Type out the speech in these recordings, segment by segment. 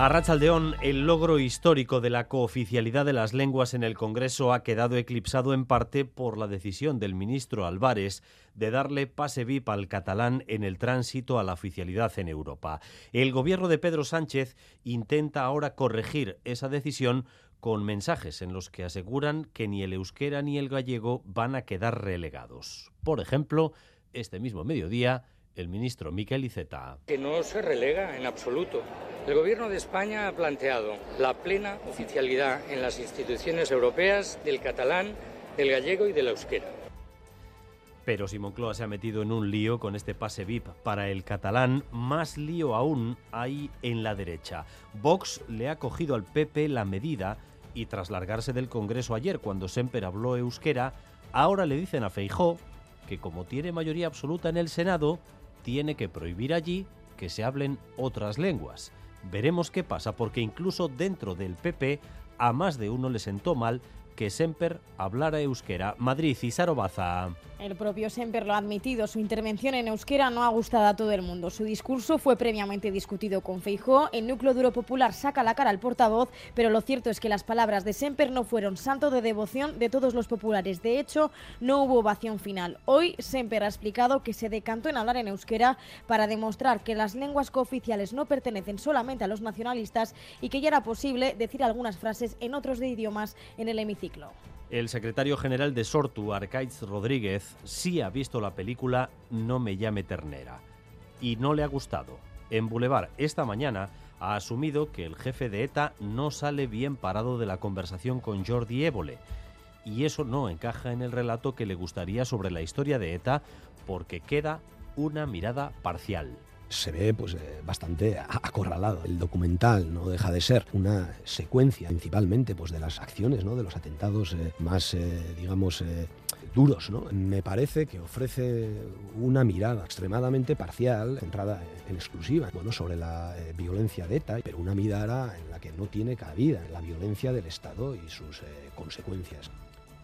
A Rachaldeón, el logro histórico de la cooficialidad de las lenguas en el Congreso ha quedado eclipsado en parte por la decisión del ministro Álvarez de darle pase VIP al catalán en el tránsito a la oficialidad en Europa. El gobierno de Pedro Sánchez intenta ahora corregir esa decisión con mensajes en los que aseguran que ni el euskera ni el gallego van a quedar relegados. Por ejemplo, este mismo mediodía, el ministro Miquel Iceta. Que no se relega en absoluto. El Gobierno de España ha planteado la plena oficialidad en las instituciones europeas del catalán, del gallego y del euskera. Pero si Moncloa se ha metido en un lío con este pase VIP para el catalán, más lío aún hay en la derecha. Vox le ha cogido al PP la medida y tras largarse del Congreso ayer cuando Semper habló euskera, ahora le dicen a Feijó que como tiene mayoría absoluta en el Senado, tiene que prohibir allí que se hablen otras lenguas. Veremos qué pasa, porque incluso dentro del PP a más de uno le sentó mal que Semper hablara euskera. Madrid y Sarobaza. El propio Semper lo ha admitido. Su intervención en euskera no ha gustado a todo el mundo. Su discurso fue previamente discutido con Feijó. El núcleo duro popular saca la cara al portavoz, pero lo cierto es que las palabras de Semper no fueron santo de devoción de todos los populares. De hecho, no hubo ovación final. Hoy Semper ha explicado que se decantó en hablar en euskera para demostrar que las lenguas cooficiales no pertenecen solamente a los nacionalistas y que ya era posible decir algunas frases en otros idiomas en el hemiciclo. El secretario general de Sortu, Arcaiz Rodríguez, sí ha visto la película No me llame ternera y no le ha gustado. En Boulevard esta mañana ha asumido que el jefe de ETA no sale bien parado de la conversación con Jordi Évole. Y eso no encaja en el relato que le gustaría sobre la historia de ETA porque queda una mirada parcial se ve pues eh, bastante acorralado. El documental no deja de ser una secuencia principalmente pues de las acciones, ¿no? de los atentados eh, más, eh, digamos, duros. ¿no? Me parece que ofrece una mirada extremadamente parcial, centrada en exclusiva bueno, sobre la violencia de ETA, pero una mirada en la que no tiene cabida la violencia del Estado y sus consecuencias.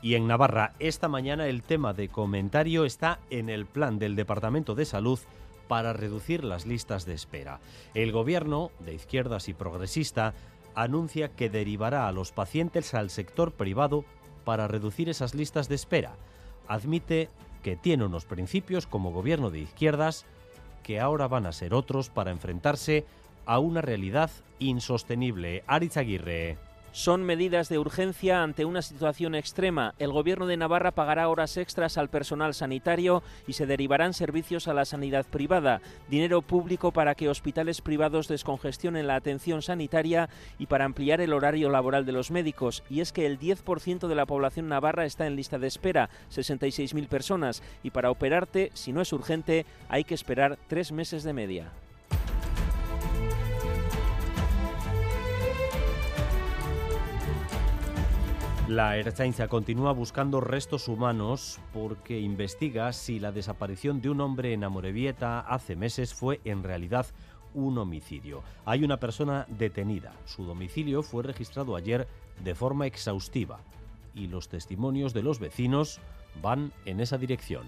Y en Navarra, esta mañana el tema de comentario está en el plan del Departamento de Salud para reducir las listas de espera. El gobierno, de izquierdas y progresista, anuncia que derivará a los pacientes al sector privado para reducir esas listas de espera. Admite que tiene unos principios como gobierno de izquierdas que ahora van a ser otros para enfrentarse a una realidad insostenible. Aritz Aguirre. Son medidas de urgencia ante una situación extrema. El Gobierno de Navarra pagará horas extras al personal sanitario y se derivarán servicios a la sanidad privada, dinero público para que hospitales privados descongestionen la atención sanitaria y para ampliar el horario laboral de los médicos. Y es que el 10% de la población navarra está en lista de espera, 66.000 personas, y para operarte, si no es urgente, hay que esperar tres meses de media. La Ertzaintza continúa buscando restos humanos porque investiga si la desaparición de un hombre en Amorebieta hace meses fue en realidad un homicidio. Hay una persona detenida. Su domicilio fue registrado ayer de forma exhaustiva y los testimonios de los vecinos van en esa dirección.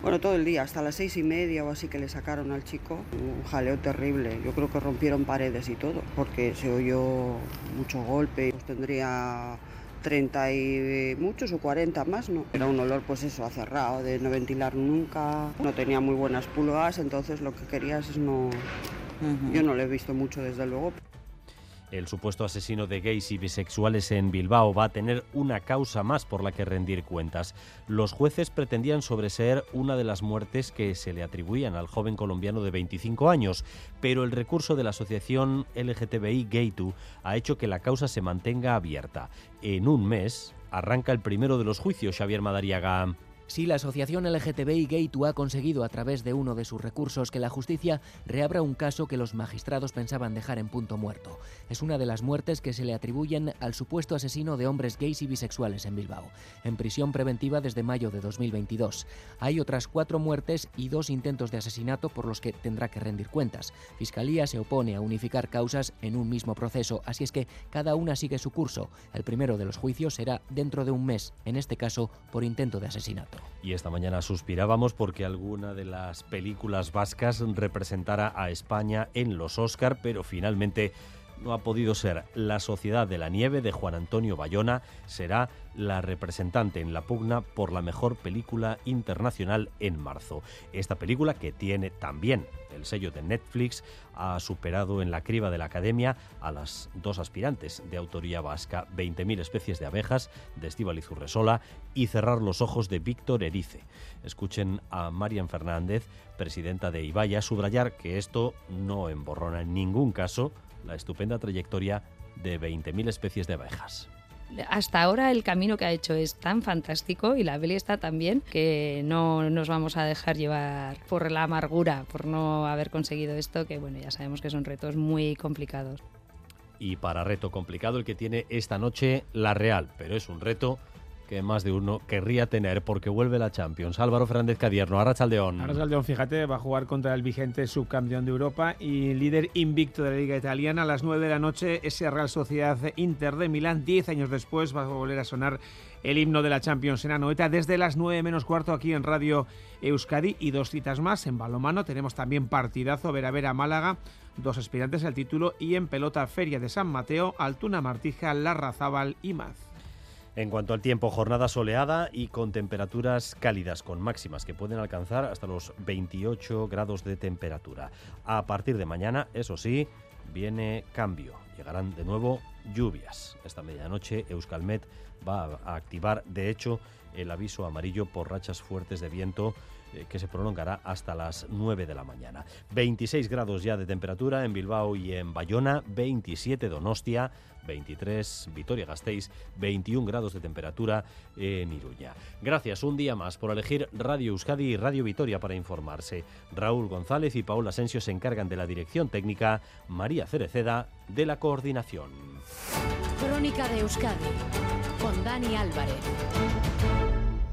Bueno, todo el día, hasta las seis y media o así que le sacaron al chico. Un jaleo terrible. Yo creo que rompieron paredes y todo, porque se oyó mucho golpe. Pues tendría 30 y muchos o 40 más, ¿no? Era un olor pues eso, acerrado, de no ventilar nunca, no tenía muy buenas pulgas, entonces lo que querías es no... Yo no lo he visto mucho desde luego. El supuesto asesino de gays y bisexuales en Bilbao va a tener una causa más por la que rendir cuentas. Los jueces pretendían sobreseer una de las muertes que se le atribuían al joven colombiano de 25 años, pero el recurso de la asociación LGTBI Gay2 ha hecho que la causa se mantenga abierta. En un mes arranca el primero de los juicios, Xavier Madariaga. Sí, la asociación LGTBI Gay2 ha conseguido a través de uno de sus recursos que la justicia reabra un caso que los magistrados pensaban dejar en punto muerto. Es una de las muertes que se le atribuyen al supuesto asesino de hombres gays y bisexuales en Bilbao, en prisión preventiva desde mayo de 2022. Hay otras cuatro muertes y dos intentos de asesinato por los que tendrá que rendir cuentas. Fiscalía se opone a unificar causas en un mismo proceso, así es que cada una sigue su curso. El primero de los juicios será dentro de un mes, en este caso por intento de asesinato. Y esta mañana suspirábamos porque alguna de las películas vascas representara a España en los Oscar, pero finalmente no ha podido ser. La Sociedad de la Nieve de Juan Antonio Bayona será la representante en la pugna por la mejor película internacional en marzo. Esta película, que tiene también el sello de Netflix, ha superado en la criba de la academia a las dos aspirantes de autoría vasca, 20.000 especies de abejas de Estíbaliz Urresola y Cerrar los ojos de Víctor Erice. Escuchen a Marian Fernández, presidenta de Ibaya, subrayar que esto no emborrona en ningún caso la estupenda trayectoria de 20.000 especies de abejas hasta ahora el camino que ha hecho es tan fantástico y la peli está tan bien que no nos vamos a dejar llevar por la amargura, por no haber conseguido esto, que bueno, ya sabemos que son retos muy complicados. Y para reto complicado el que tiene esta noche la Real, pero es un reto que más de uno querría tener porque vuelve la Champions. Álvaro Fernández Cadierno, Arrachaldeón. Arrachaldeón, fíjate, va a jugar contra el vigente subcampeón de Europa y líder invicto de la Liga Italiana. A las 9 de la noche, ese Real Sociedad Inter de Milán. Diez años después va a volver a sonar el himno de la Champions en Anoeta desde las 9 menos cuarto aquí en Radio Euskadi y dos citas más en balomano. Tenemos también partidazo Vera Vera Málaga, dos aspirantes al título y en pelota Feria de San Mateo, Altuna Martija, Larrazábal y Maz. En cuanto al tiempo, jornada soleada y con temperaturas cálidas, con máximas que pueden alcanzar hasta los 28 grados de temperatura. A partir de mañana, eso sí, viene cambio. Llegarán de nuevo lluvias. Esta medianoche Euskalmet va a activar, de hecho, el aviso amarillo por rachas fuertes de viento eh, que se prolongará hasta las 9 de la mañana. 26 grados ya de temperatura en Bilbao y en Bayona, 27 Donostia, 23 Vitoria-Gasteiz, 21 grados de temperatura en Iruña. Gracias un día más por elegir Radio Euskadi y Radio Vitoria para informarse. Raúl González y Paula Asensio se encargan de la dirección técnica, María Cereceda de la coordinación. Crónica de Euskadi con Dani Álvarez.